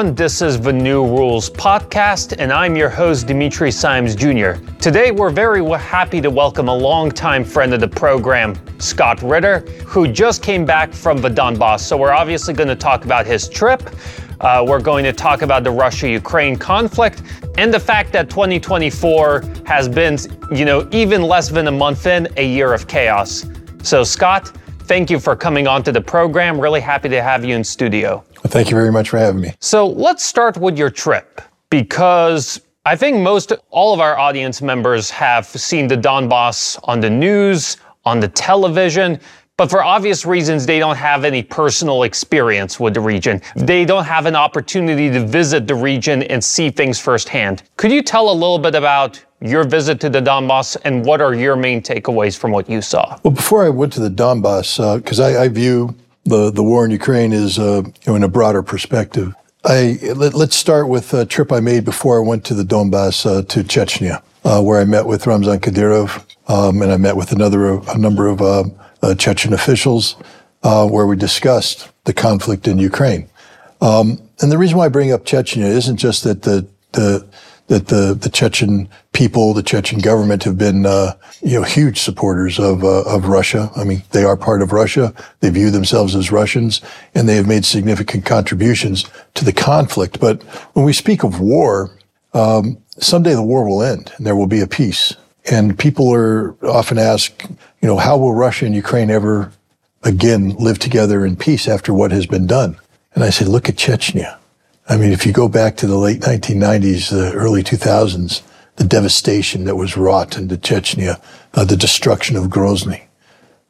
everyone. This is the New Rules podcast, and I'm your host, Dimitri Simes Jr. Today, we're very happy to welcome a longtime friend of the program, Scott Ritter, who just came back from the Donbass. So, we're obviously going to talk about his trip. Uh, we're going to talk about the Russia Ukraine conflict and the fact that 2024 has been, you know, even less than a month in, a year of chaos. So, Scott, thank you for coming on to the program. Really happy to have you in studio. Thank you very much for having me. So let's start with your trip because I think most all of our audience members have seen the Donbass on the news, on the television. But for obvious reasons, they don't have any personal experience with the region. They don't have an opportunity to visit the region and see things firsthand. Could you tell a little bit about your visit to the Donbass and what are your main takeaways from what you saw? Well, before I went to the Donbass, because uh, I, I, view the, the war in Ukraine is uh, you know, in a broader perspective. I, let, us start with a trip I made before I went to the Donbass uh, to Chechnya, uh, where I met with Ramzan Kadyrov, um, and I met with another a number of uh, uh, Chechen officials, where we discussed the conflict in Ukraine. Um, and the reason why I bring up Chechnya isn't just that the the that the, the Chechen people, the Chechen government have been, uh, you know, huge supporters of, uh, of Russia. I mean, they are part of Russia. They view themselves as Russians and they have made significant contributions to the conflict. But when we speak of war, um, someday the war will end and there will be a peace. And people are often asked, you know, how will Russia and Ukraine ever again live together in peace after what has been done? And I say, look at Chechnya. I mean, if you go back to the late 1990s, the early 2000s, the devastation that was wrought into Chechnya, uh, the destruction of Grozny.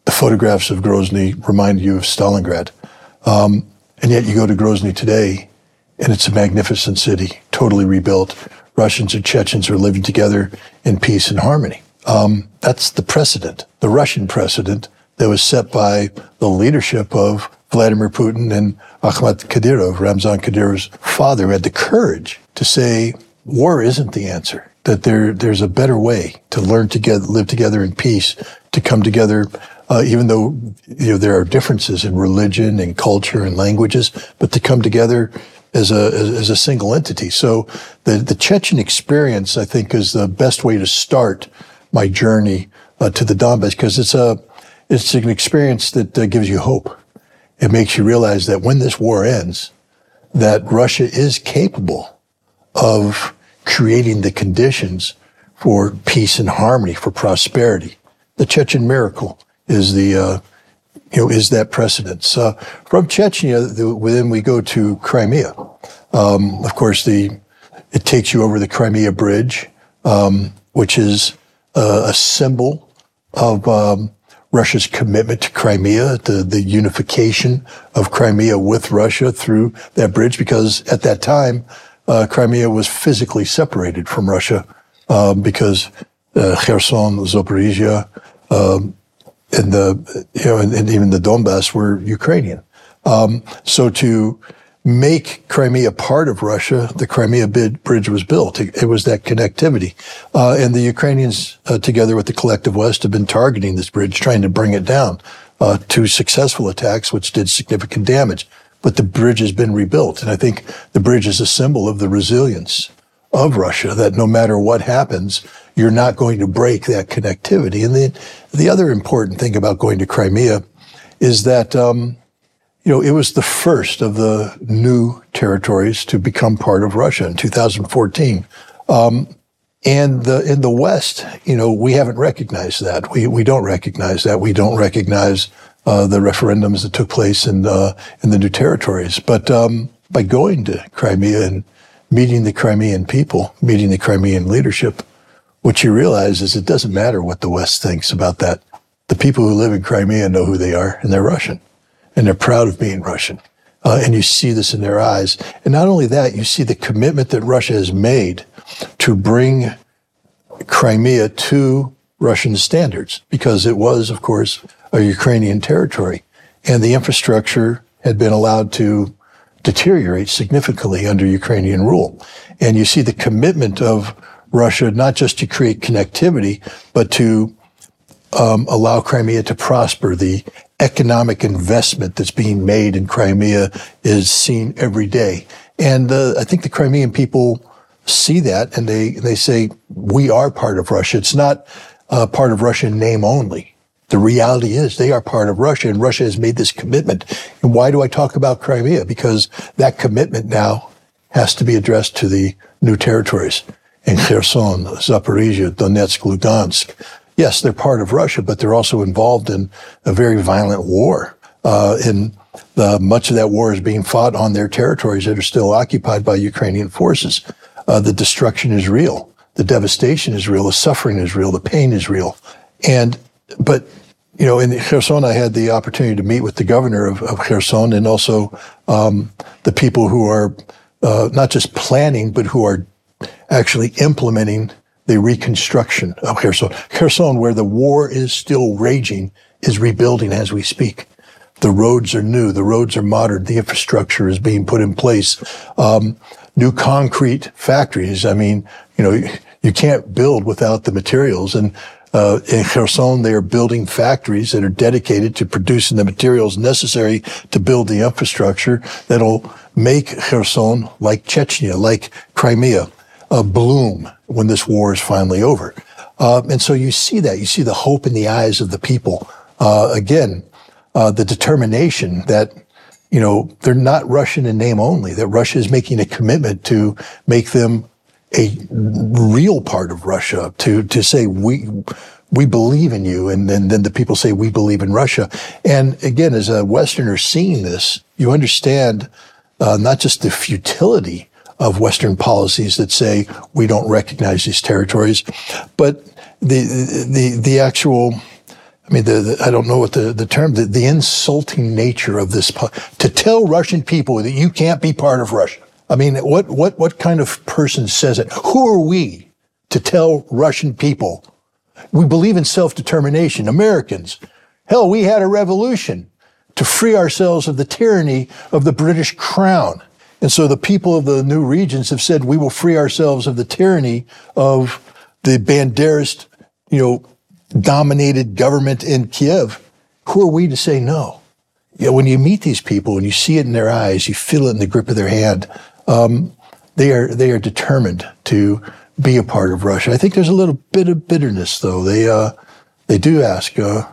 The photographs of Grozny remind you of Stalingrad. Um, and yet you go to Grozny today, and it's a magnificent city, totally rebuilt. Russians and Chechens are living together in peace and harmony. Um, that's the precedent, the Russian precedent that was set by the leadership of Vladimir Putin and Akhmat Kadyrov, Ramzan Kadyrov's father, had the courage to say, war isn't the answer, that there, there's a better way to learn together, live together in peace, to come together, uh, even though you know, there are differences in religion and culture and languages, but to come together as a, as, as a single entity. So the, the Chechen experience, I think, is the best way to start my journey uh, to the Donbass because it's a, it's an experience that uh, gives you hope it makes you realize that when this war ends, that Russia is capable of creating the conditions for peace and harmony, for prosperity. The Chechen miracle is the, uh, you know, is that precedence. From Chechnya, the, then we go to Crimea. Um, of course, the it takes you over the Crimea Bridge, um, which is uh, a symbol of um, Russia's commitment to Crimea, the, the unification of Crimea with Russia through that bridge, because at that time, uh, Crimea was physically separated from Russia um, because uh, Kherson, Zaporizhia, um, and the you know, and, and, even the Donbass were Ukrainian. Um, so to make Crimea part of Russia, the Crimea bid bridge was built. It, was that connectivity. Uh, and the Ukrainians, uh, together with the collective West, have been targeting this bridge, trying to bring it down. Uh, successful attacks, which did significant damage. But the bridge has been rebuilt. And I think the bridge is a symbol of the resilience of Russia, that no matter what happens, you're not going to break that connectivity. And the, the other important thing about going to Crimea is that, um, you know, it was the first of the new territories to become part of Russia in 2014. Um, and the, in the West, you know, we haven't recognized that. We, we don't recognize that. We don't recognize uh, the referendums that took place in, uh, in the new territories. But um, by going to Crimea and meeting the Crimean people, meeting the Crimean leadership, what you realize is it doesn't matter what the West thinks about that. The people who live in Crimea know who they are, and they're Russian and they're proud of being Russian. Uh, and you see this in their eyes. And not only that, you see the commitment that Russia has made to bring Crimea to Russian standards, because it was, of course, a Ukrainian territory. And the infrastructure had been allowed to deteriorate significantly under Ukrainian rule. And you see the commitment of Russia not just to create connectivity, but to um, allow Crimea to prosper. The economic investment that's being made in Crimea is seen every day. And uh, I think the Crimean people see that and they, they say, we are part of Russia. It's not uh, part of Russia in name only. The reality is they are part of Russia and Russia has made this commitment. And why do I talk about Crimea? Because that commitment now has to be addressed to the new territories in Kherson, Zaporizhia, Donetsk, Lugansk. Yes, they're part of Russia, but they're also involved in a very violent war. Uh, and the, much of that war is being fought on their territories that are still occupied by Ukrainian forces. Uh, the destruction is real. The devastation is real. The suffering is real. The pain is real. And, but, you know, in Kherson, I had the opportunity to meet with the governor of, of Kherson and also um, the people who are uh, not just planning, but who are actually implementing the reconstruction of Kherson. Kherson, where the war is still raging, is rebuilding as we speak. The roads are new. The roads are modern. The infrastructure is being put in place. Um, new concrete factories. I mean, you know, you can't build without the materials. And uh, in Kherson, they are building factories that are dedicated to producing the materials necessary to build the infrastructure that'll make Kherson like Chechnya, like Crimea, uh, bloom when this war is finally over. Uh, and so you see that. You see the hope in the eyes of the people. Uh, again, uh, the determination that you know they're not Russian in name only. That Russia is making a commitment to make them a real part of Russia. To to say we we believe in you, and then then the people say we believe in Russia. And again, as a Westerner seeing this, you understand uh, not just the futility of Western policies that say we don't recognize these territories, but the the the actual I mean, the, the, I don't know what the, the term, the, the insulting nature of this, to tell Russian people that you can't be part of Russia. I mean, what, what, what kind of person says it? Who are we to tell Russian people? We believe in self-determination, Americans. Hell, we had a revolution to free ourselves of the tyranny of the British crown. And so the people of the new regions have said, we will free ourselves of the tyranny of the Banderist, you know, dominated government in Kiev, who are we to say no? You know, when you meet these people and you see it in their eyes, you feel it in the grip of their hand. Um, they are they are determined to be a part of Russia. I think there's a little bit of bitterness, though. They uh, they do ask. Uh,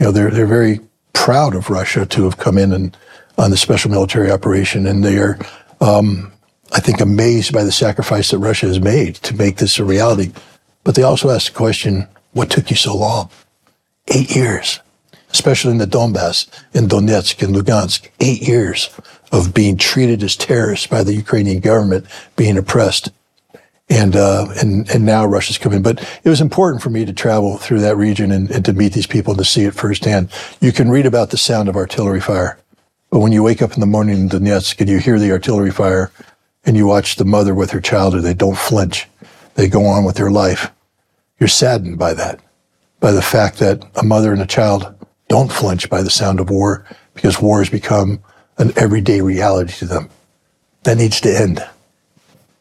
you know, they're they're very proud of Russia to have come in and on the special military operation, and they are, um, I think, amazed by the sacrifice that Russia has made to make this a reality. But they also ask the question, what took you so long? Eight years, especially in the Donbass, in Donetsk, and Lugansk. Eight years of being treated as terrorists by the Ukrainian government, being oppressed. And, uh, and, and now Russia's coming. But it was important for me to travel through that region and, and to meet these people and to see it firsthand. You can read about the sound of artillery fire. But when you wake up in the morning in Donetsk and you hear the artillery fire and you watch the mother with her child, and they don't flinch. They go on with their life you're saddened by that, by the fact that a mother and a child don't flinch by the sound of war because war has become an everyday reality to them. That needs to end.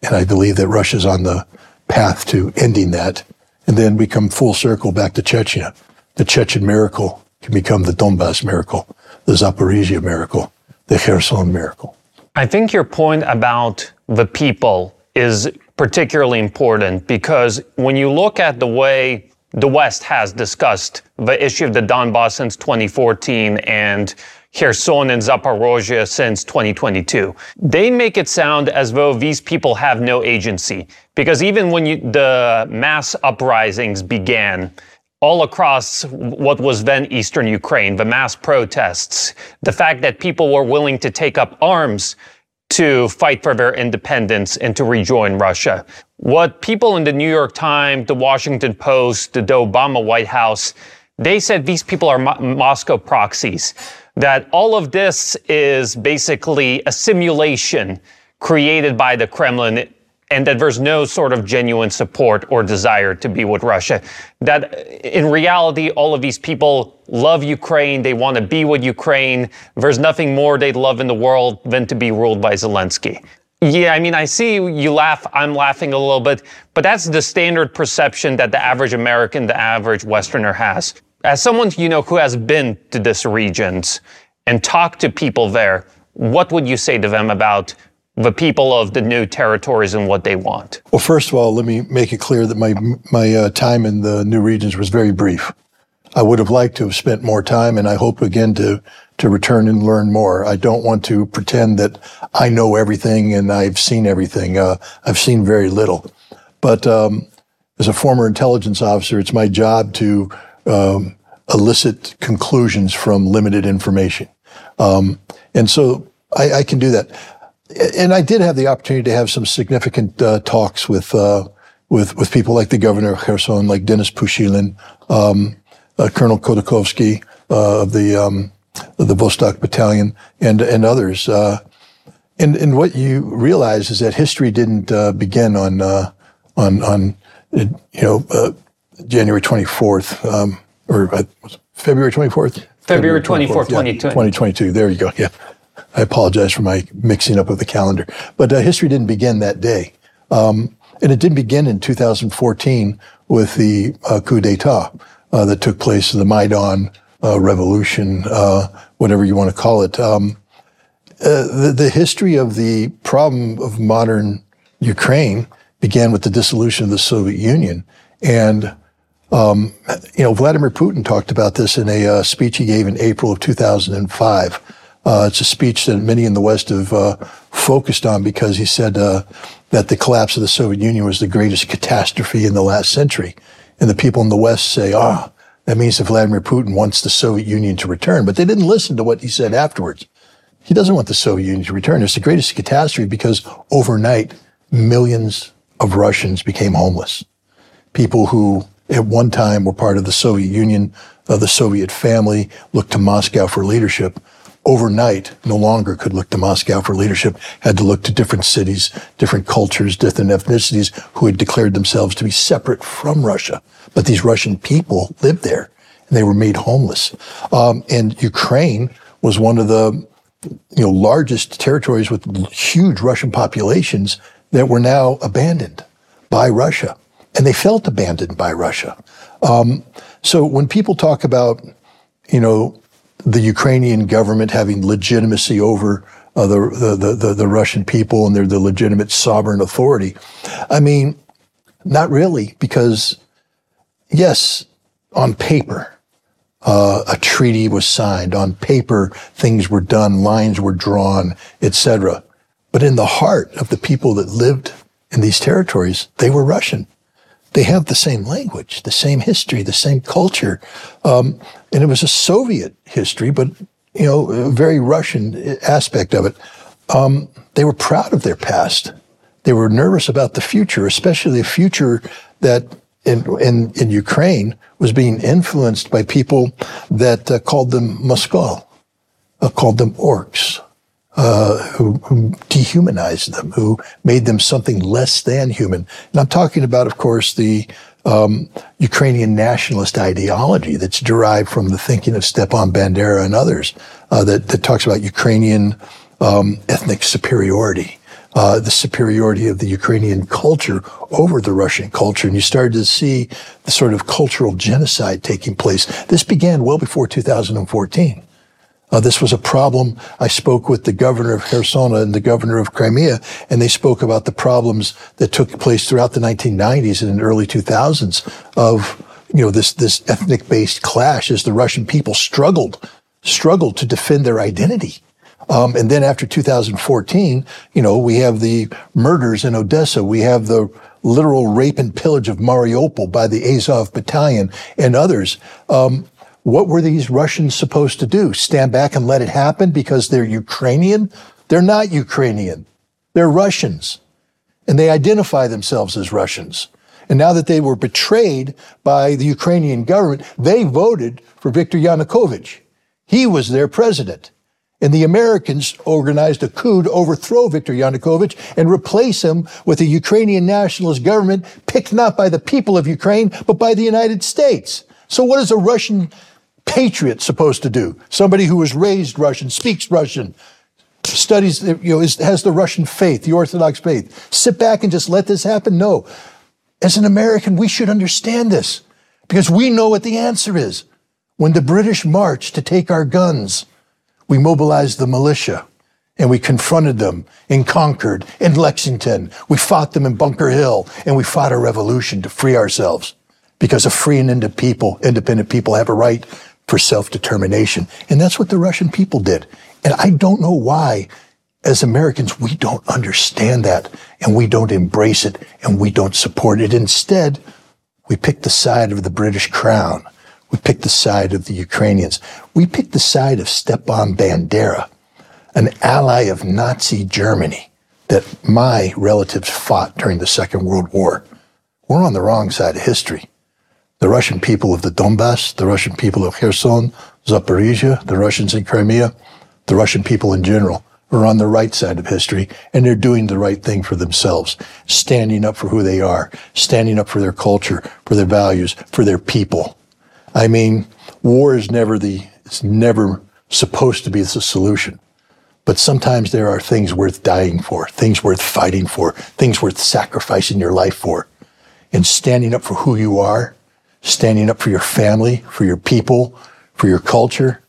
And I believe that Russia's on the path to ending that. And then we come full circle back to Chechnya. The Chechen miracle can become the Donbass miracle, the Zaporizhia miracle, the Kherson miracle. I think your point about the people is particularly important because when you look at the way the West has discussed the issue of the Donbass since 2014 and Kherson and Zaporozhye since 2022. They make it sound as though these people have no agency because even when you, the mass uprisings began, all across what was then eastern Ukraine, the mass protests, the fact that people were willing to take up arms to fight for their independence and to rejoin Russia. What people in the New York Times, the Washington Post, the Obama White House, they said these people are Mo- Moscow proxies, that all of this is basically a simulation created by the Kremlin and that there's no sort of genuine support or desire to be with Russia. That in reality, all of these people love Ukraine. They want to be with Ukraine. There's nothing more they'd love in the world than to be ruled by Zelensky. Yeah, I mean, I see you laugh. I'm laughing a little bit, but that's the standard perception that the average American, the average Westerner has. As someone, you know, who has been to these regions and talked to people there, what would you say to them about the people of the new territories and what they want? Well, first of all, let me make it clear that my my uh, time in the new regions was very brief. I would have liked to have spent more time, and I hope again to to return and learn more. I don't want to pretend that I know everything and I've seen everything. Uh, I've seen very little, but um, as a former intelligence officer, it's my job to um, elicit conclusions from limited information, um, and so I, I, can do that. And I did have the opportunity to have some significant uh, talks with uh, with with people like the governor of Kherson, like Denis Pushilin, um, uh, Colonel Khodakovsky uh, of the um, the Vostok Battalion, and and others. Uh, and and what you realize is that history didn't uh, begin on uh, on on you know uh, January twenty fourth um, or February twenty fourth. February 24th, 2022. There you go. Yeah. I apologize for my mixing up of the calendar. But uh, history didn't begin that day. Um, and it didn't begin in 2014 with the uh, coup d'etat uh, that took place, the Maidan uh, revolution, uh, whatever you want to call it. Um, uh, the, the, history of the problem of modern Ukraine began with the dissolution of the Soviet Union. And, um, you know, Vladimir Putin talked about this in a speech he gave in April of 2005. Uh, it's a speech that many in the West have uh, focused on because he said that the collapse of the Soviet Union was the greatest catastrophe in the last century. And the people in the West say, ah, oh, that means that Vladimir Putin wants the Soviet Union to return. But they didn't listen to what he said afterwards. He doesn't want the Soviet Union to return. It's the greatest catastrophe because overnight, millions of Russians became homeless. People who at one time were part of the Soviet Union, of the Soviet family, looked to Moscow for leadership overnight no longer could look to Moscow for leadership, had to look to different cities, different cultures, different ethnicities who had declared themselves to be separate from Russia. But these Russian people lived there and they were made homeless. Um, and Ukraine was one of the you know largest territories with huge Russian populations that were now abandoned by Russia. And they felt abandoned by Russia. Um, so when people talk about, you know, the Ukrainian government having legitimacy over uh, the, the, the, the Russian people and they're the legitimate sovereign authority. I mean, not really, because yes, on paper, uh, a treaty was signed. On paper, things were done, lines were drawn, etc. But in the heart of the people that lived in these territories, they were Russian they have the same language, the same history, the same culture. Um, and it was a Soviet history, but, you know, a very Russian aspect of it. Um, they were proud of their past. They were nervous about the future, especially a future that in, in, in Ukraine was being influenced by people that uh, called them Moskal, uh, called them orcs, uh, who, who, dehumanized them, who made them something less than human. And I'm talking about, of course, the um, Ukrainian nationalist ideology that's derived from the thinking of Stepan Bandera and others uh, that, that, talks about Ukrainian um, ethnic superiority. Uh, the superiority of the Ukrainian culture over the Russian culture. And you started to see the sort of cultural genocide taking place. This began well before 2014. Uh, this was a problem. I spoke with the governor of Kherson and the governor of Crimea, and they spoke about the problems that took place throughout the 1990s and early 2000s of, you know, this, this ethnic-based clash as the Russian people struggled, struggled to defend their identity. Um, and then after 2014, you know, we have the murders in Odessa. We have the literal rape and pillage of Mariupol by the Azov battalion and others. Um, what were these Russians supposed to do? Stand back and let it happen because they're Ukrainian? They're not Ukrainian. They're Russians. And they identify themselves as Russians. And now that they were betrayed by the Ukrainian government, they voted for Viktor Yanukovych. He was their president. And the Americans organized a coup to overthrow Viktor Yanukovych and replace him with a Ukrainian nationalist government picked not by the people of Ukraine, but by the United States. So what is a Russian patriot supposed to do? Somebody who was raised Russian, speaks Russian, studies, you know, is, has the Russian faith, the Orthodox faith. Sit back and just let this happen? No. As an American, we should understand this because we know what the answer is. When the British marched to take our guns, we mobilized the militia and we confronted them in Concord, in Lexington. We fought them in Bunker Hill, and we fought a revolution to free ourselves because a free and independent people, independent people have a right for self-determination. And that's what the Russian people did. And I don't know why, as Americans, we don't understand that and we don't embrace it and we don't support it. Instead, we pick the side of the British crown. We pick the side of the Ukrainians. We pick the side of Stepan Bandera, an ally of Nazi Germany that my relatives fought during the Second World War. We're on the wrong side of history. The Russian people of the Donbass, the Russian people of Kherson, Zaporizhia, the Russians in Crimea, the Russian people in general are on the right side of history and they're doing the right thing for themselves, standing up for who they are, standing up for their culture, for their values, for their people. I mean, war is never the, it's never supposed to be the solution. But sometimes there are things worth dying for, things worth fighting for, things worth sacrificing your life for. And standing up for who you are, standing up for your family, for your people, for your culture,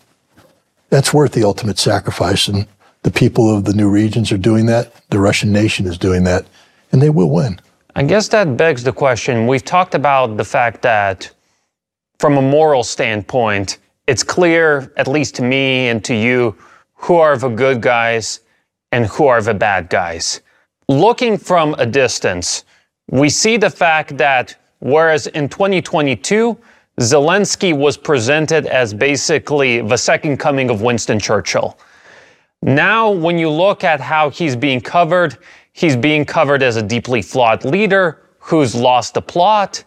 that's worth the ultimate sacrifice. And the people of the new regions are doing that. The Russian nation is doing that, and they will win. I guess that begs the question. We've talked about the fact that, from a moral standpoint, it's clear, at least to me and to you, who are the good guys and who are the bad guys. Looking from a distance, we see the fact that whereas in 2022, Zelensky was presented as basically the second coming of Winston Churchill. Now, when you look at how he's being covered, he's being covered as a deeply flawed leader who's lost the plot.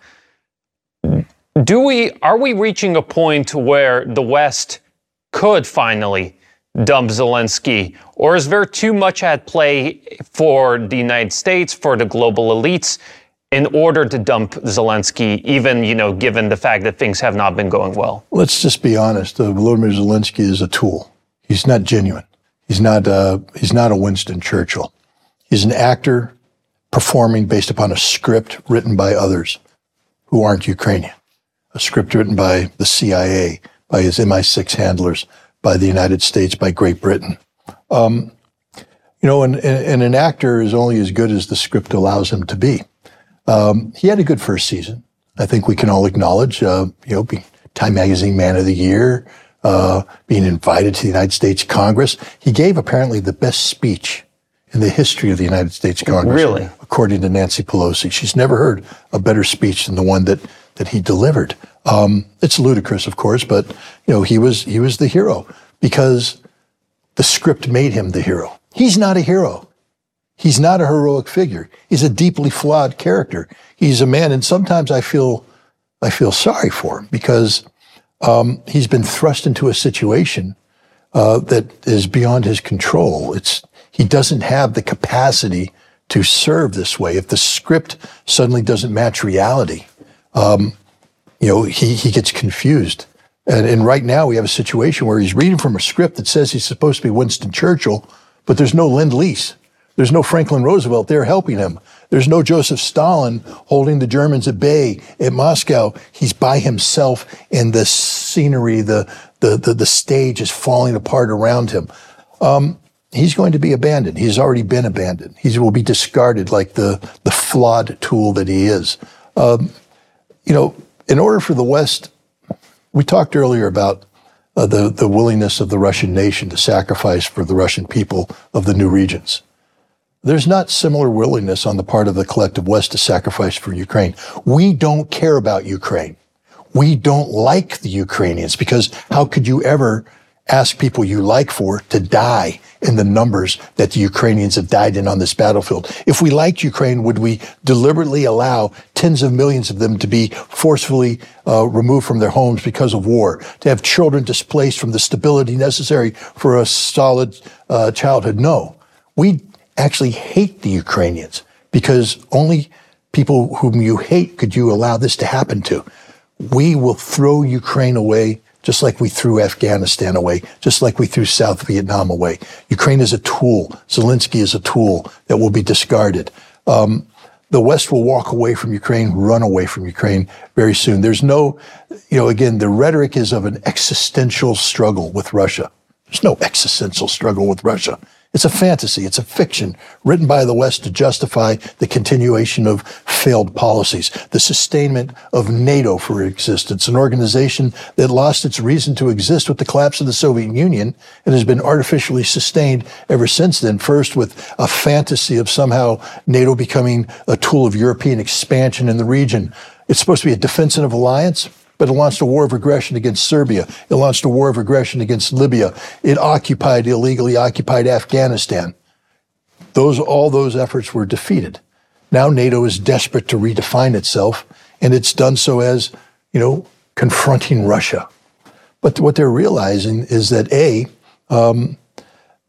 Do we are we reaching a point where the West could finally dump Zelensky, or is there too much at play for the United States, for the global elites, in order to dump Zelensky, even you know, given the fact that things have not been going well? Let's just be honest. Uh, Volodymyr Zelensky is a tool. He's not genuine. He's not, uh, he's not a Winston Churchill. He's an actor performing based upon a script written by others who aren't Ukrainian, a script written by the CIA, by his MI6 handlers, by the United States, by Great Britain. Um, you know, and, and, an actor is only as good as the script allows him to be. Um, he had a good first season. I think we can all acknowledge, uh, you know, Time Magazine Man of the Year, uh, being invited to the United States Congress. He gave apparently the best speech in the history of the United States Congress. Really? According to Nancy Pelosi. She's never heard a better speech than the one that, that he delivered. Um, it's ludicrous, of course, but, you know, he was, he was the hero because the script made him the hero. He's not a hero. He's not a heroic figure. He's a deeply flawed character. He's a man, and sometimes I feel, I feel sorry for him because um, he's been thrust into a situation uh, that is beyond his control. It's he doesn't have the capacity to serve this way. If the script suddenly doesn't match reality, um, you know, he he gets confused. And, and right now we have a situation where he's reading from a script that says he's supposed to be Winston Churchill, but there's no lend lease. There's no Franklin Roosevelt there helping him. There's no Joseph Stalin holding the Germans at bay at Moscow. He's by himself and the scenery, the, the, the, the stage is falling apart around him. Um, he's going to be abandoned. He's already been abandoned. He will be discarded like the, the flawed tool that he is. Um, you know, in order for the West, we talked earlier about uh, the, the willingness of the Russian nation to sacrifice for the Russian people of the new regions. There's not similar willingness on the part of the collective West to sacrifice for Ukraine. We don't care about Ukraine. We don't like the Ukrainians because how could you ever ask people you like for to die in the numbers that the Ukrainians have died in on this battlefield. If we liked Ukraine, would we deliberately allow tens of millions of them to be forcefully uh, removed from their homes because of war, to have children displaced from the stability necessary for a solid uh, childhood? No. We actually hate the Ukrainians because only people whom you hate could you allow this to happen to. We will throw Ukraine away just like we threw Afghanistan away, just like we threw South Vietnam away. Ukraine is a tool. Zelensky is a tool that will be discarded. Um, the West will walk away from Ukraine, run away from Ukraine very soon. There's no, you know, again, the rhetoric is of an existential struggle with Russia. There's no existential struggle with Russia. It's a fantasy. It's a fiction written by the West to justify the continuation of failed policies, the sustainment of NATO for existence, an organization that lost its reason to exist with the collapse of the Soviet Union and has been artificially sustained ever since then. First with a fantasy of somehow NATO becoming a tool of European expansion in the region. It's supposed to be a defensive alliance but it launched a war of aggression against Serbia. It launched a war of aggression against Libya. It occupied, illegally occupied Afghanistan. Those, all those efforts were defeated. Now NATO is desperate to redefine itself, and it's done so as, you know, confronting Russia. But what they're realizing is that A, um,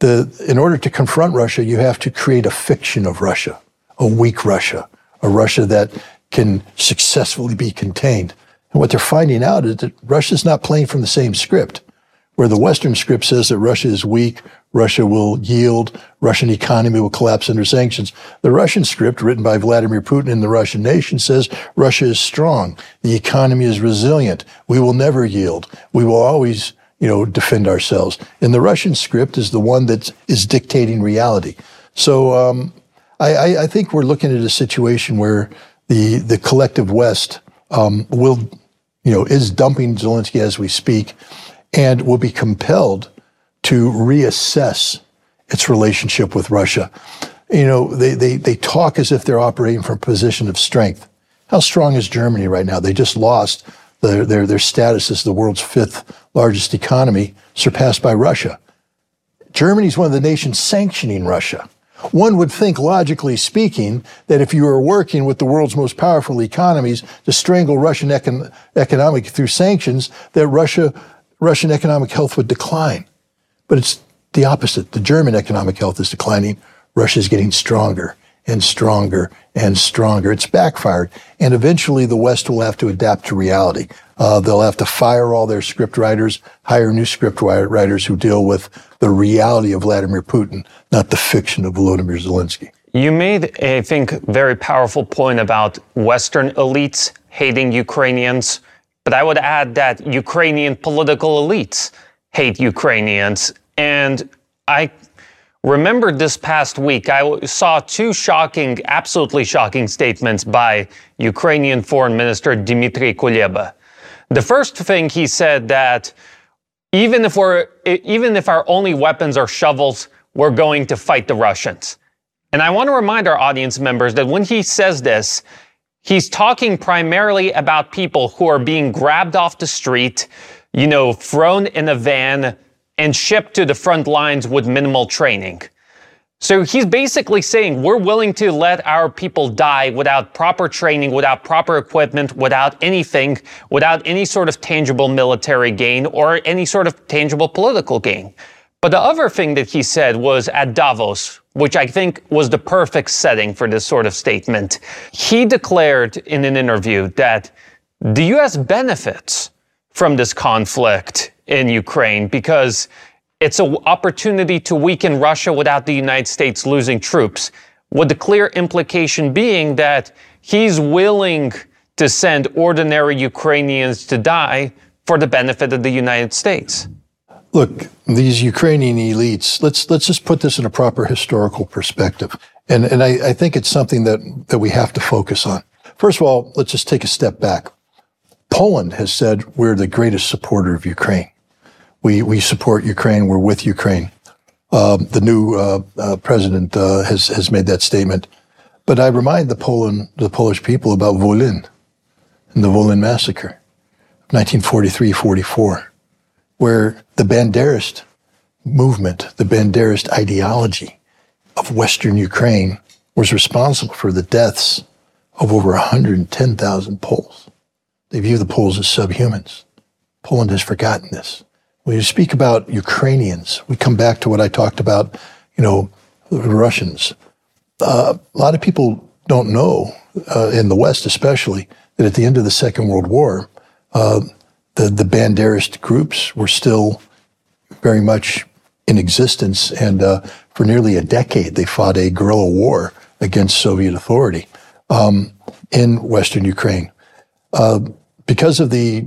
the, in order to confront Russia, you have to create a fiction of Russia, a weak Russia, a Russia that can successfully be contained. And what they're finding out is that Russia's not playing from the same script. Where the Western script says that Russia is weak, Russia will yield, Russian economy will collapse under sanctions. The Russian script, written by Vladimir Putin and the Russian nation, says Russia is strong, the economy is resilient, we will never yield, we will always, you know, defend ourselves. And the Russian script is the one that is dictating reality. So um, I, I, think we're looking at a situation where the the collective West um, will you know, is dumping Zelensky as we speak and will be compelled to reassess its relationship with Russia. You know, they, they, they talk as if they're operating from a position of strength. How strong is Germany right now? They just lost their, their, their status as the world's fifth largest economy, surpassed by Russia. Germany is one of the nations sanctioning Russia. One would think, logically speaking, that if you were working with the world's most powerful economies to strangle Russian econ- economic through sanctions, that Russia, Russian economic health would decline. But it's the opposite. The German economic health is declining. Russia is getting stronger and stronger and stronger. It's backfired. And eventually the West will have to adapt to reality. Uh, they'll have to fire all their script writers, hire new script writers who deal with the reality of Vladimir Putin, not the fiction of Volodymyr Zelensky. You made, I think, very powerful point about Western elites hating Ukrainians, but I would add that Ukrainian political elites hate Ukrainians. And I remembered this past week, I saw two shocking, absolutely shocking statements by Ukrainian Foreign Minister Dmitry Kuleba. The first thing he said that even if we're even if our only weapons are shovels, we're going to fight the Russians. And I want to remind our audience members that when he says this, he's talking primarily about people who are being grabbed off the street, you know, thrown in a van, and shipped to the front lines with minimal training. So he's basically saying we're willing to let our people die without proper training, without proper equipment, without anything, without any sort of tangible military gain or any sort of tangible political gain. But the other thing that he said was at Davos, which I think was the perfect setting for this sort of statement. He declared in an interview that the US benefits from this conflict in Ukraine because it's an opportunity to weaken Russia without the United States losing troops, with the clear implication being that he's willing to send ordinary Ukrainians to die for the benefit of the United States. Look, these Ukrainian elites, let's let's just put this in a proper historical perspective. And and I, I think it's something that, that we have to focus on. First of all, let's just take a step back. Poland has said we're the greatest supporter of Ukraine. We, we support Ukraine. We're with Ukraine. Uh, the new uh, uh, president uh, has, has made that statement. But I remind the, Poland, the Polish people about Volyn and the Volyn massacre, 1943-44, where the Banderist movement, the Banderist ideology of Western Ukraine was responsible for the deaths of over 110,000 Poles. They view the Poles as subhumans. Poland has forgotten this. When you speak about Ukrainians, we come back to what I talked about, you know, the Russians. Uh, a lot of people don't know, uh, in the West especially, that at the end of the Second World War, uh, the, the Banderist groups were still very much in existence. And uh, for nearly a decade, they fought a guerrilla war against Soviet authority um, in Western Ukraine. Uh, because of the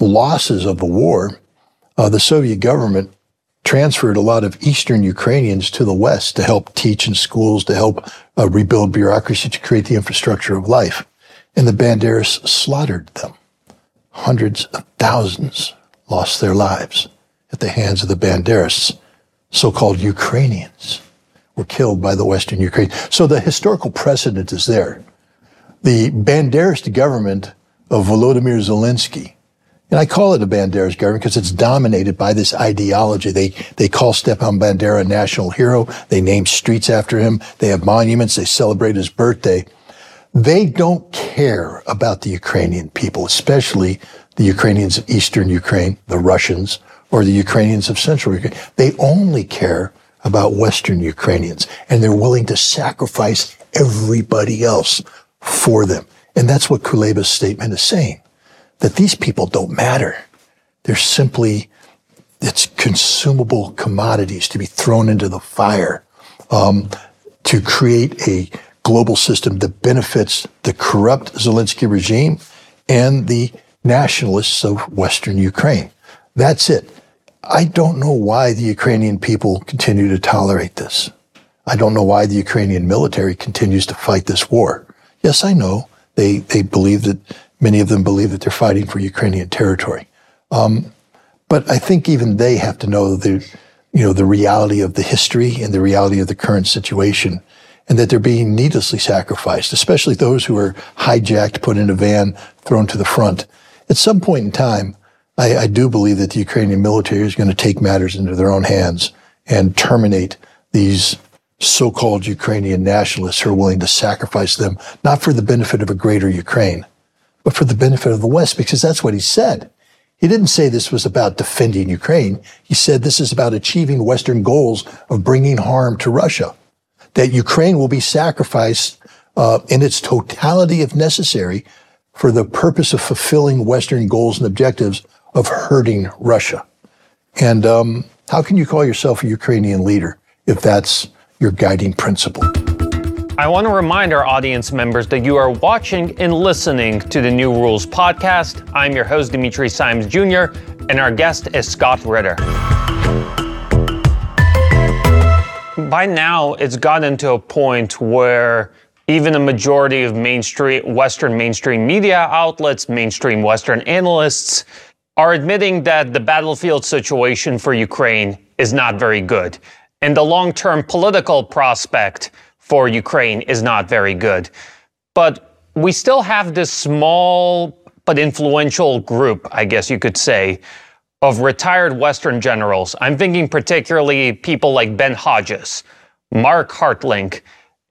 losses of the war, uh, the Soviet government transferred a lot of Eastern Ukrainians to the West to help teach in schools, to help uh, rebuild bureaucracy, to create the infrastructure of life. And the Banderas slaughtered them. Hundreds of thousands lost their lives at the hands of the Banderas, so-called Ukrainians were killed by the Western Ukraine. So the historical precedent is there. The Banderist government of Volodymyr Zelensky and I call it a Banderas government because it's dominated by this ideology. They, they call Stepan Bandera a national hero. They name streets after him. They have monuments. They celebrate his birthday. They don't care about the Ukrainian people, especially the Ukrainians of Eastern Ukraine, the Russians, or the Ukrainians of Central Ukraine. They only care about Western Ukrainians, and they're willing to sacrifice everybody else for them. And that's what Kuleba's statement is saying that these people don't matter. They're simply, it's consumable commodities to be thrown into the fire um, to create a global system that benefits the corrupt Zelensky regime and the nationalists of Western Ukraine. That's it. I don't know why the Ukrainian people continue to tolerate this. I don't know why the Ukrainian military continues to fight this war. Yes, I know they, they believe that Many of them believe that they're fighting for Ukrainian territory. Um, but I think even they have to know the, you know, the reality of the history and the reality of the current situation and that they're being needlessly sacrificed, especially those who are hijacked, put in a van, thrown to the front. At some point in time, I, I do believe that the Ukrainian military is going to take matters into their own hands and terminate these so-called Ukrainian nationalists who are willing to sacrifice them, not for the benefit of a greater Ukraine, but for the benefit of the West, because that's what he said. He didn't say this was about defending Ukraine. He said this is about achieving Western goals of bringing harm to Russia. That Ukraine will be sacrificed uh, in its totality if necessary for the purpose of fulfilling Western goals and objectives of hurting Russia. And um, how can you call yourself a Ukrainian leader if that's your guiding principle? I want to remind our audience members that you are watching and listening to the New Rules podcast. I'm your host, Dimitri Simes Jr., and our guest is Scott Ritter. By now, it's gotten to a point where even a majority of mainstream Western mainstream media outlets, mainstream Western analysts, are admitting that the battlefield situation for Ukraine is not very good. And the long term political prospect for Ukraine is not very good. But we still have this small but influential group, I guess you could say, of retired Western generals. I'm thinking particularly people like Ben Hodges, Mark Hertling,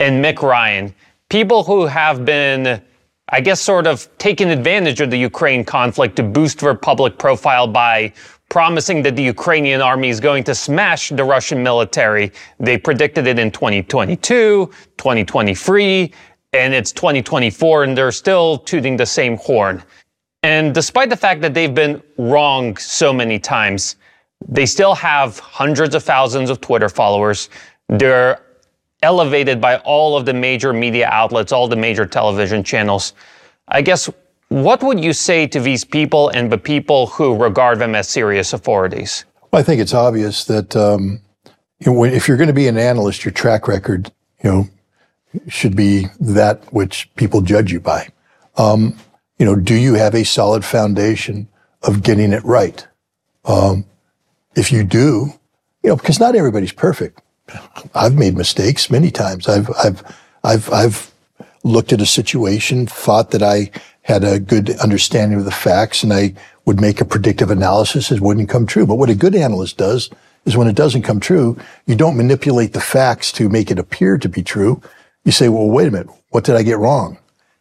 and Mick Ryan, people who have been, I guess, sort of taken advantage of the Ukraine conflict to boost their public profile by promising that the Ukrainian army is going to smash the Russian military. They predicted it in 2022, 2023, and it's 2024, and they're still tooting the same horn. And despite the fact that they've been wrong so many times, they still have hundreds of thousands of Twitter followers. They're elevated by all of the major media outlets, all the major television channels. I guess what would you say to these people and the people who regard them as serious authorities? Well, I think it's obvious that um, if you're going to be an analyst, your track record, you know, should be that which people judge you by. Um, you know, do you have a solid foundation of getting it right? Um, if you do, you know, because not everybody's perfect. I've made mistakes many times. I've, I've, I've, I've looked at a situation, thought that I had a good understanding of the facts and I would make a predictive analysis, it wouldn't come true. But what a good analyst does is when it doesn't come true, you don't manipulate the facts to make it appear to be true. You say, well, wait a minute. What did I get wrong?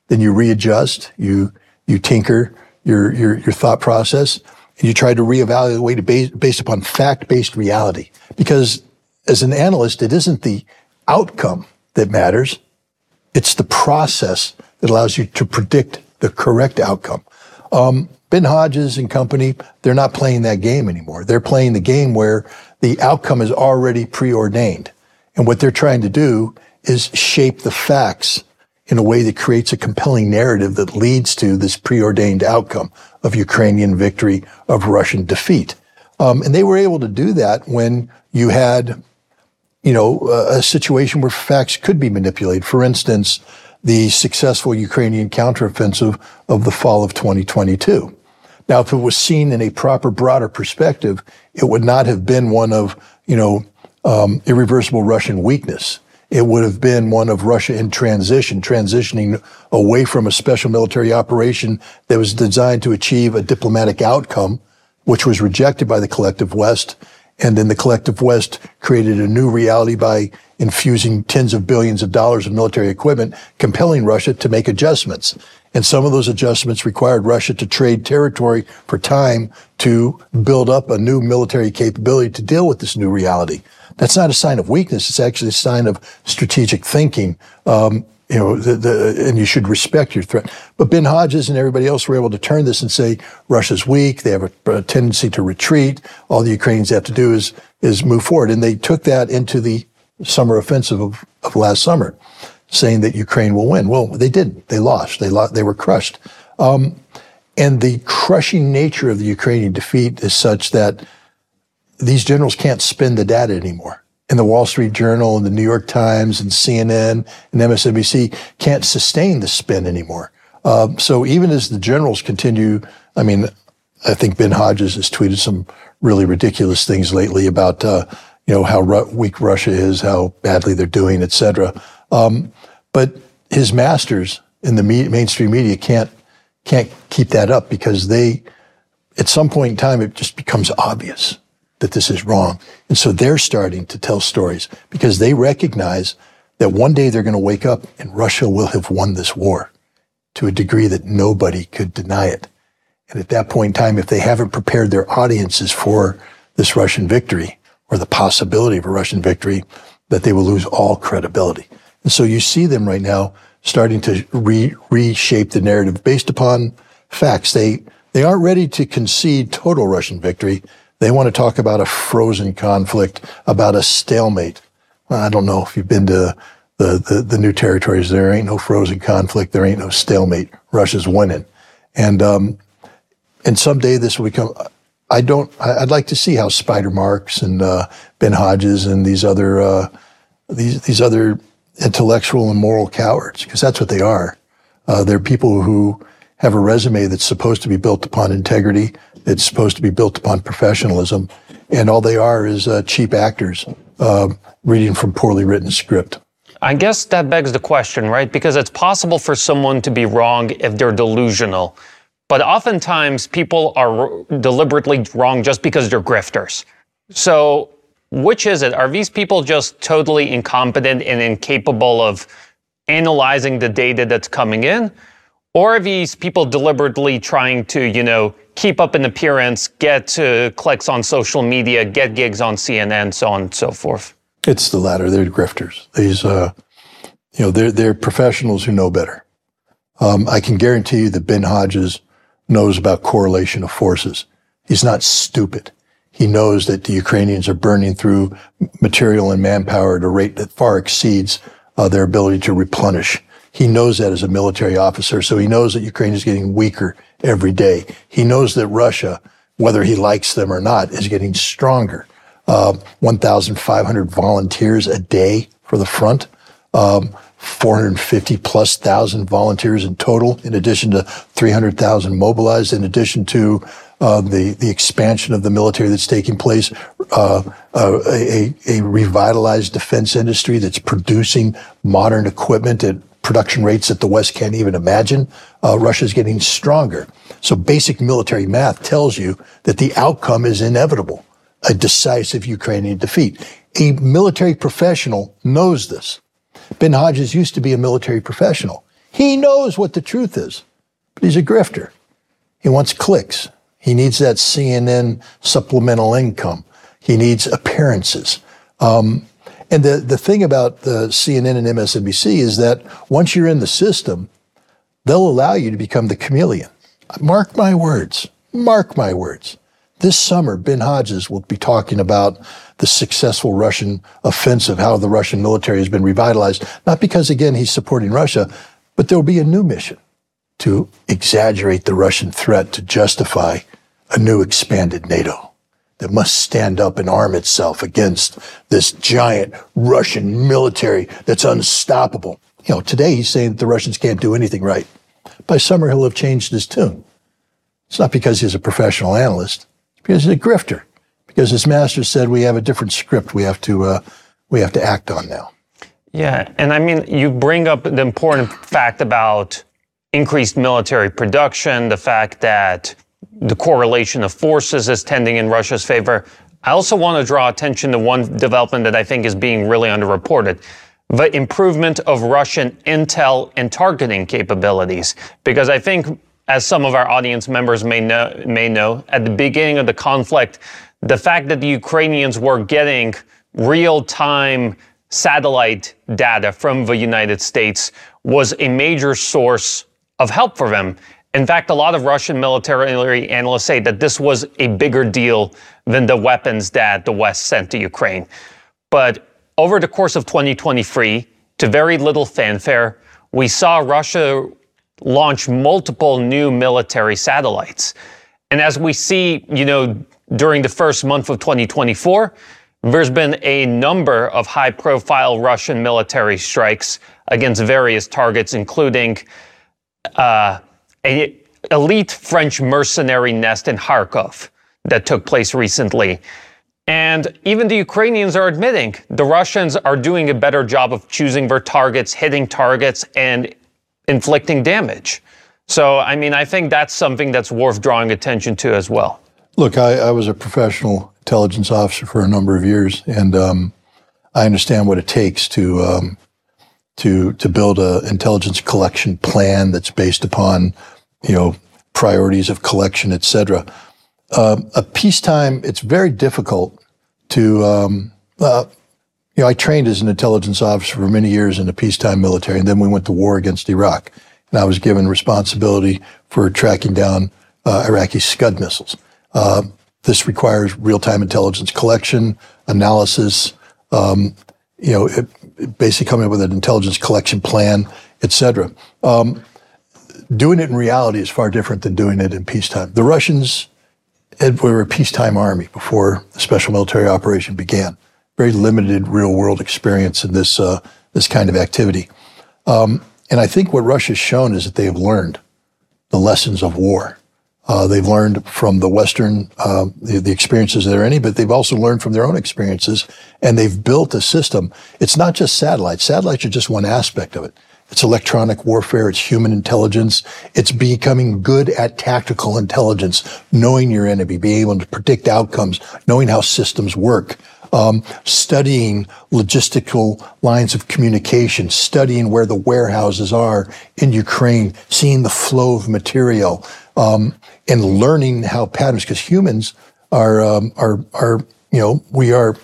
Then you readjust, you, you tinker your, your, your thought process and you try to reevaluate it based, based upon fact-based reality. Because as an analyst, it isn't the outcome that matters. It's the process that allows you to predict the correct outcome. Um, ben Hodges and company, they're not playing that game anymore. They're playing the game where the outcome is already preordained. And what they're trying to do is shape the facts in a way that creates a compelling narrative that leads to this preordained outcome of Ukrainian victory, of Russian defeat. Um, and they were able to do that when you had, you know, a, situation where facts could be manipulated. For instance, the successful Ukrainian counteroffensive of the fall of 2022. Now, if it was seen in a proper, broader perspective, it would not have been one of, you know, um, irreversible Russian weakness. It would have been one of Russia in transition, transitioning away from a special military operation that was designed to achieve a diplomatic outcome, which was rejected by the collective West. And then the collective West created a new reality by infusing tens of billions of dollars of military equipment, compelling Russia to make adjustments. And some of those adjustments required Russia to trade territory for time to build up a new military capability to deal with this new reality. That's not a sign of weakness. It's actually a sign of strategic thinking. Um, you know, the, the, and you should respect your threat. But Ben Hodges and everybody else were able to turn this and say Russia's weak. They have a, a tendency to retreat. All the Ukrainians have to do is is move forward, and they took that into the summer offensive of, of last summer, saying that Ukraine will win. Well, they didn't. They lost. They lost. They were crushed. Um, and the crushing nature of the Ukrainian defeat is such that these generals can't spin the data anymore. And the Wall Street Journal and the New York Times and CNN and MSNBC can't sustain the spin anymore. Um, so even as the generals continue, I mean, I think Ben Hodges has tweeted some really ridiculous things lately about, uh, you know, how ru- weak Russia is, how badly they're doing, et cetera. Um, but his masters in the me- mainstream media can't can't keep that up because they, at some point in time, it just becomes obvious that this is wrong. And so they're starting to tell stories because they recognize that one day they're going to wake up and Russia will have won this war to a degree that nobody could deny it. And at that point in time, if they haven't prepared their audiences for this Russian victory or the possibility of a Russian victory, that they will lose all credibility. And so you see them right now starting to re- reshape the narrative based upon facts. They, they aren't ready to concede total Russian victory. They want to talk about a frozen conflict, about a stalemate. I don't know if you've been to the, the, the new territories. There ain't no frozen conflict. There ain't no stalemate. Russia's winning. And, um, and someday this will become, I don't, I'd like to see how Spider Marks and, uh, Ben Hodges and these other, uh, these, these other intellectual and moral cowards, because that's what they are. Uh, they're people who have a resume that's supposed to be built upon integrity, it's supposed to be built upon professionalism, and all they are is uh, cheap actors uh, reading from poorly written script. I guess that begs the question, right? Because it's possible for someone to be wrong if they're delusional. But oftentimes people are deliberately wrong just because they're grifters. So, which is it? Are these people just totally incompetent and incapable of analyzing the data that's coming in? Or are these people deliberately trying to, you know, keep up an appearance, get uh, clicks on social media, get gigs on CNN, so on and so forth? It's the latter. They're grifters. These, uh, you know, they're they're professionals who know better. Um, I can guarantee you that Ben Hodges knows about correlation of forces. He's not stupid. He knows that the Ukrainians are burning through material and manpower at a rate that far exceeds uh, their ability to replenish. He knows that as a military officer, so he knows that Ukraine is getting weaker every day. He knows that Russia, whether he likes them or not, is getting stronger. Uh, 1,500 volunteers a day for the front. Um, 450 plus thousand volunteers in total, in addition to 300,000 mobilized, in addition to uh, the the expansion of the military that's taking place, uh, uh, a, a revitalized defense industry that's producing modern equipment at production rates that the West can't even imagine. Uh, Russia's getting stronger. So basic military math tells you that the outcome is inevitable, a decisive Ukrainian defeat. A military professional knows this. Ben Hodges used to be a military professional. He knows what the truth is, but he's a grifter. He wants clicks. He needs that CNN supplemental income. He needs appearances. Um, and the, the thing about the CNN and MSNBC is that once you're in the system, they'll allow you to become the chameleon. Mark my words. Mark my words. This summer, Ben Hodges will be talking about the successful Russian offensive, how the Russian military has been revitalized, not because, again, he's supporting Russia, but there will be a new mission to exaggerate the Russian threat to justify a new expanded NATO. That must stand up and arm itself against this giant Russian military that's unstoppable. You know, today he's saying that the Russians can't do anything right. By summer, he'll have changed his tune. It's not because he's a professional analyst. It's because he's a grifter. Because his master said we have a different script we have to uh, we have to act on now. Yeah, and I mean, you bring up the important fact about increased military production, the fact that the correlation of forces is tending in Russia's favor. I also want to draw attention to one development that I think is being really underreported the improvement of Russian intel and targeting capabilities. Because I think, as some of our audience members may know, may know, at the beginning of the conflict, the fact that the Ukrainians were getting real time satellite data from the United States was a major source of help for them. In fact, a lot of Russian military analysts say that this was a bigger deal than the weapons that the West sent to Ukraine. But over the course of 2023, to very little fanfare, we saw Russia launch multiple new military satellites. And as we see, you know, during the first month of 2024, there's been a number of high profile Russian military strikes against various targets, including uh, an elite French mercenary nest in Kharkov that took place recently. And even the Ukrainians are admitting the Russians are doing a better job of choosing their targets, hitting targets, and inflicting damage. So, I mean, I think that's something that's worth drawing attention to as well. Look, I, I was a professional intelligence officer for a number of years, and um, I understand what it takes to um, to to build an intelligence collection plan that's based upon, you know, priorities of collection, et cetera. Uh, a peacetime, it's very difficult to. Um, uh, you know, I trained as an intelligence officer for many years in the peacetime military, and then we went to war against Iraq, and I was given responsibility for tracking down uh, Iraqi Scud missiles. Uh, this requires real-time intelligence collection, analysis, um, you know, it, basically coming up with an intelligence collection plan, et cetera. Um, doing it in reality is far different than doing it in peacetime. The Russians we were a peacetime army before the special military operation began. Very limited real world experience in this uh, this kind of activity. Um, and I think what Russia's shown is that they have learned the lessons of war. Uh, they've learned from the Western, uh, the, the, experiences that are any, but they've also learned from their own experiences, and they've built a system. It's not just satellites. Satellites are just one aspect of it. It's electronic warfare. It's human intelligence. It's becoming good at tactical intelligence, knowing your enemy, being able to predict outcomes, knowing how systems work. Um, studying logistical lines of communication, studying where the warehouses are in Ukraine, seeing the flow of material, um, and learning how patterns, because humans are, um, are, are, you know, we are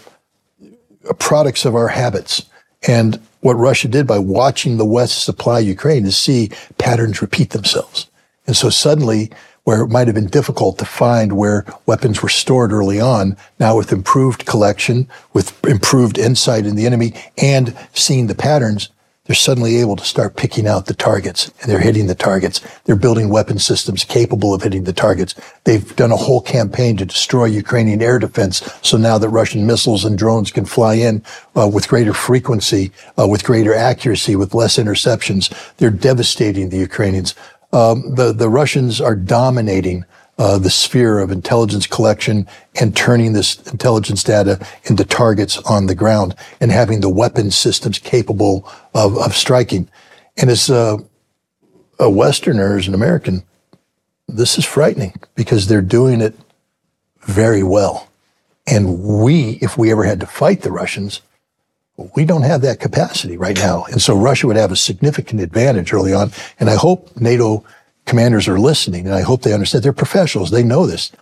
products of our habits. And what Russia did by watching the West supply Ukraine to see patterns repeat themselves. And so suddenly, where it might have been difficult to find where weapons were stored early on, now with improved collection, with improved insight in the enemy, and seeing the patterns, they're suddenly able to start picking out the targets and they're hitting the targets. They're building weapon systems capable of hitting the targets. They've done a whole campaign to destroy Ukrainian air defense. So now that Russian missiles and drones can fly in uh, with greater frequency, uh, with greater accuracy, with less interceptions, they're devastating the Ukrainians. Um, the, the Russians are dominating uh, the sphere of intelligence collection and turning this intelligence data into targets on the ground and having the weapon systems capable of, of striking. And as a, a Westerner, as an American, this is frightening because they're doing it very well. And we, if we ever had to fight the Russians, we don't have that capacity right now. And so Russia would have a significant advantage early on. And I hope NATO commanders are listening, and I hope they understand. They're professionals. They know this.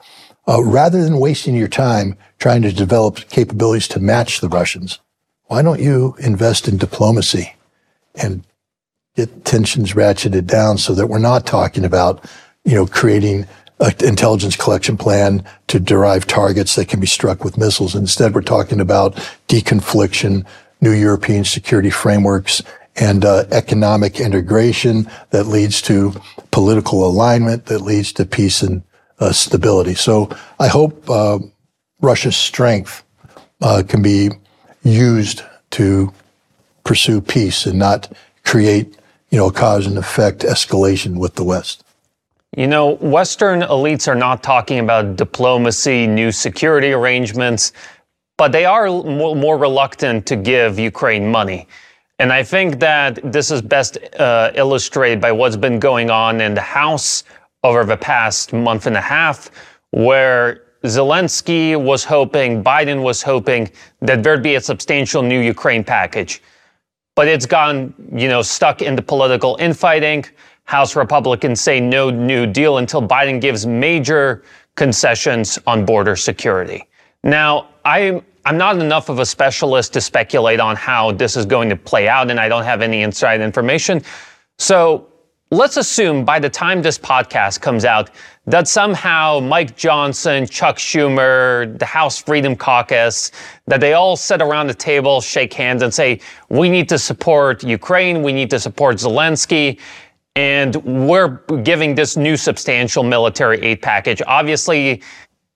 Uh, rather than wasting your time trying to develop capabilities to match the Russians, why don't you invest in diplomacy and get tensions ratcheted down so that we're not talking about, you know, creating an intelligence collection plan to derive targets that can be struck with missiles. Instead, we're talking about deconfliction, new European security frameworks, and uh, economic integration that leads to political alignment that leads to peace and uh, stability. So I hope uh, Russia's strength uh, can be used to pursue peace and not create, you know, cause and effect escalation with the West. You know, Western elites are not talking about diplomacy, new security arrangements, but they are more reluctant to give Ukraine money. And I think that this is best uh, illustrated by what's been going on in the House over the past month and a half, where Zelensky was hoping, Biden was hoping that there'd be a substantial new Ukraine package. But it's gone, you know, stuck in the political infighting. House Republicans say no new deal until Biden gives major concessions on border security. Now, I'm I'm not enough of a specialist to speculate on how this is going to play out, and I don't have any inside information. So let's assume by the time this podcast comes out that somehow Mike Johnson, Chuck Schumer, the House Freedom Caucus, that they all sit around the table, shake hands, and say, we need to support Ukraine, we need to support Zelensky. And we're giving this new substantial military aid package. Obviously,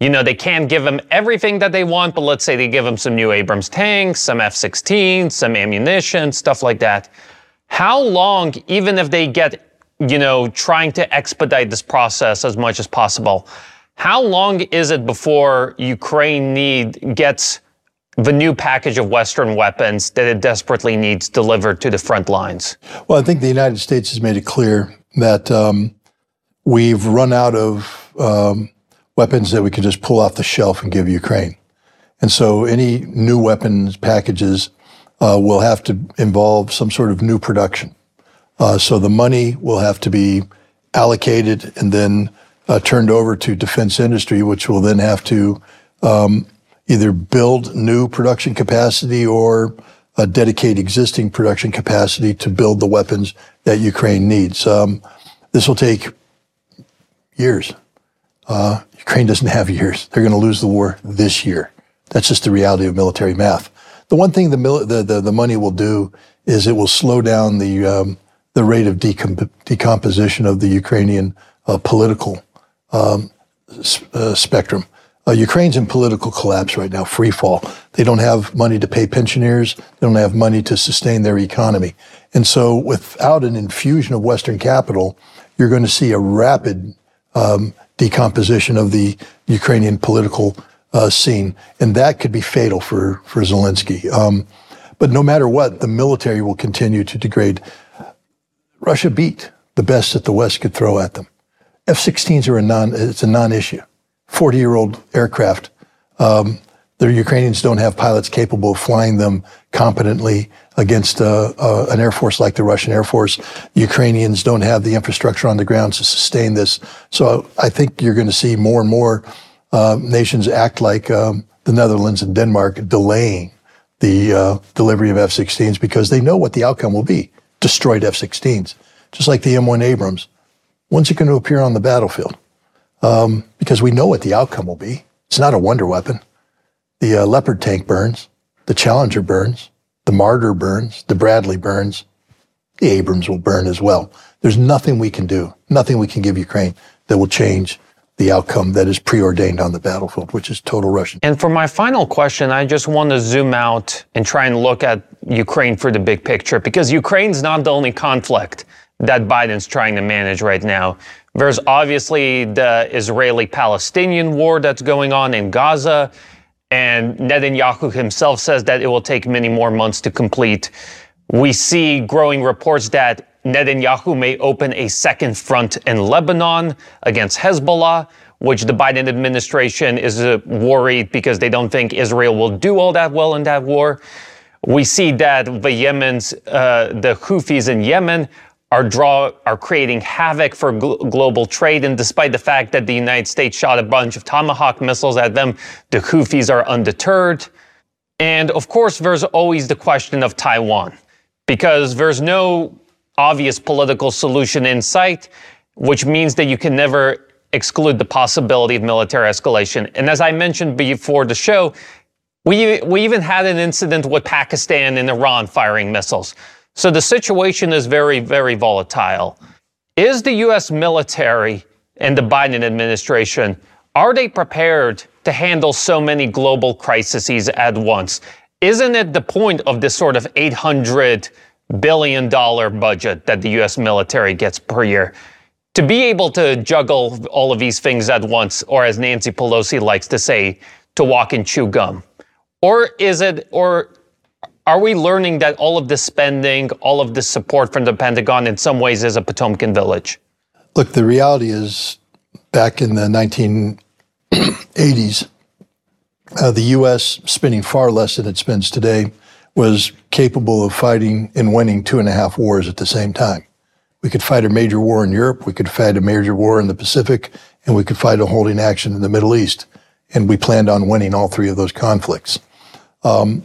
you know, they can't give them everything that they want, but let's say they give them some new Abrams tanks, some F 16, some ammunition, stuff like that. How long, even if they get, you know, trying to expedite this process as much as possible, how long is it before Ukraine need gets the new package of Western weapons that it desperately needs delivered to the front lines? Well, I think the United States has made it clear that um, we've run out of um, weapons that we can just pull off the shelf and give Ukraine. And so any new weapons packages uh, will have to involve some sort of new production. Uh, so the money will have to be allocated and then uh, turned over to defense industry, which will then have to um, either build new production capacity or uh, dedicate existing production capacity to build the weapons that Ukraine needs. Um, this will take years. Uh, Ukraine doesn't have years. They're going to lose the war this year. That's just the reality of military math. The one thing the, mil- the, the, the, money will do is it will slow down the, um, the rate of decomp- decomposition of the Ukrainian uh, political um, uh, spectrum. Uh, Ukraine's in political collapse right now, free fall. They don't have money to pay pensioners. They don't have money to sustain their economy. And so without an infusion of Western capital, you're going to see a rapid um, decomposition of the Ukrainian political uh, scene. And that could be fatal for, for Zelensky. Um, but no matter what, the military will continue to degrade. Russia beat the best that the West could throw at them. F-16s are a non, it's a non-issue. 40 year old aircraft. Um, the Ukrainians don't have pilots capable of flying them competently against uh, uh, an air force like the Russian Air Force. Ukrainians don't have the infrastructure on the ground to sustain this. So I think you're going to see more and more uh, nations act like um, the Netherlands and Denmark, delaying the uh, delivery of F-16s because they know what the outcome will be: destroyed F-16s, just like the M1 Abrams. When's it going to appear on the battlefield? um, because we know what the outcome will be. It's not a wonder weapon. The uh, Leopard tank burns, the Challenger burns, the Marder burns, the Bradley burns, the Abrams will burn as well. There's nothing we can do, nothing we can give Ukraine that will change the outcome that is preordained on the battlefield, which is total Russian. And for my final question, I just want to zoom out and try and look at Ukraine for the big picture because Ukraine's not the only conflict that Biden's trying to manage right now. There's obviously the Israeli Palestinian war that's going on in Gaza. And Netanyahu himself says that it will take many more months to complete. We see growing reports that Netanyahu may open a second front in Lebanon against Hezbollah, which the Biden administration is uh, worried because they don't think Israel will do all that well in that war. We see that the Yemen's, uh, the Houthis in Yemen are draw are creating havoc for gl- global trade. And despite the fact that the United States shot a bunch of Tomahawk missiles at them, the Houthis are undeterred. And of course, there's always the question of Taiwan, because there's no obvious political solution in sight, which means that you can never exclude the possibility of military escalation. And as I mentioned before the show, we, we even had an incident with Pakistan and Iran firing missiles. So the situation is very, very volatile. Is the U.S. military and the Biden administration Are they prepared to handle so many global crises at once? Isn't it the point of this sort of 800 billion dollar budget that the US military gets per year? To be able to juggle all of these things at once, or as Nancy Pelosi likes to say, to walk and chew gum? Or is it, or are we learning that all of the spending, all of the support from the Pentagon in some ways is a Potemkin village? Look, the reality is back in the 1980s, uh, the U.S., spending far less than it spends today, was capable of fighting and winning two and a half wars at the same time. We could fight a major war in Europe, we could fight a major war in the Pacific, and we could fight a holding action in the Middle East. And we planned on winning all three of those conflicts. Um,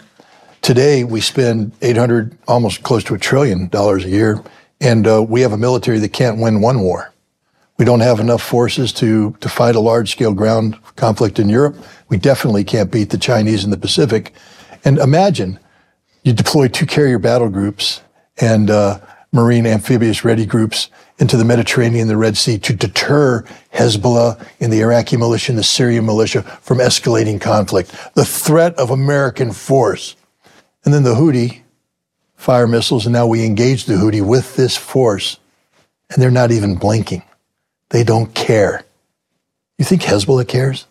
today, we spend 800, almost close to a trillion dollars a year, and uh, we have a military that can't win one war. We don't have enough forces to, to fight a large scale ground conflict in Europe. We definitely can't beat the Chinese in the Pacific. And imagine you deploy two carrier battle groups and uh, Marine amphibious ready groups into the Mediterranean, and the Red Sea to deter Hezbollah and the Iraqi militia and the Syrian militia from escalating conflict. The threat of American force. And then the Houthi fire missiles, and now we engage the Houthi with this force, and they're not even blinking. They don't care. You think Hezbollah cares?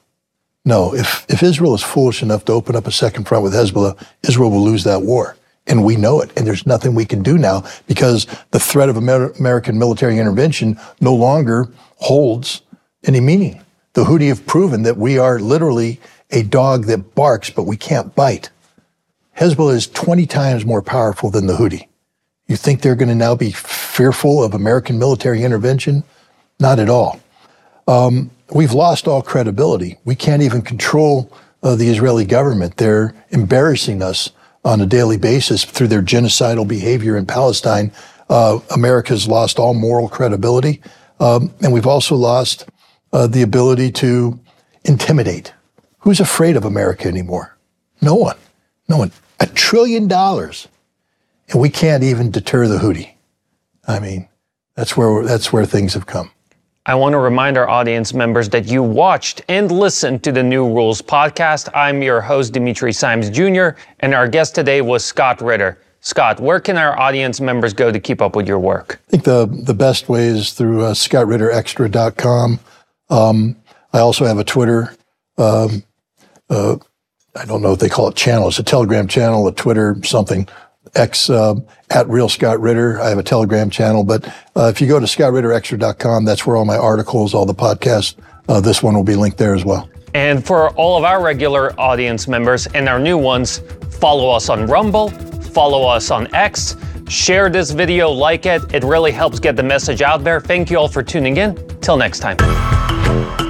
No. If, if Israel is foolish enough to open up a second front with Hezbollah, Israel will lose that war. And we know it. And there's nothing we can do now because the threat of Amer- American military intervention no longer holds any meaning. The Houthi have proven that we are literally a dog that barks, but we can't bite. Hezbollah is 20 times more powerful than the Houthi. You think they're going to now be fearful of American military intervention? Not at all. Um, we've lost all credibility. We can't even control uh, the Israeli government. They're embarrassing us on a daily basis through their genocidal behavior in Palestine, uh, America's lost all moral credibility. Um, and we've also lost uh, the ability to intimidate. Who's afraid of America anymore? No one. No one. A trillion dollars. And we can't even deter the Houthi. I mean, that's where, that's where things have come. I want to remind our audience members that you watched and listened to the New Rules podcast. I'm your host, Dimitri Simes Jr., and our guest today was Scott Ritter. Scott, where can our audience members go to keep up with your work? I think the, the best way is through uh, scottritterextra.com. Um, I also have a Twitter. Um, uh, I don't know if they call it channel. It's a Telegram channel, a Twitter, something. X uh, at Real Scott Ritter. I have a Telegram channel, but uh, if you go to scottritterextra.com, that's where all my articles, all the podcasts, uh, this one will be linked there as well. And for all of our regular audience members and our new ones, follow us on Rumble, follow us on X, share this video, like it. It really helps get the message out there. Thank you all for tuning in. Till next time.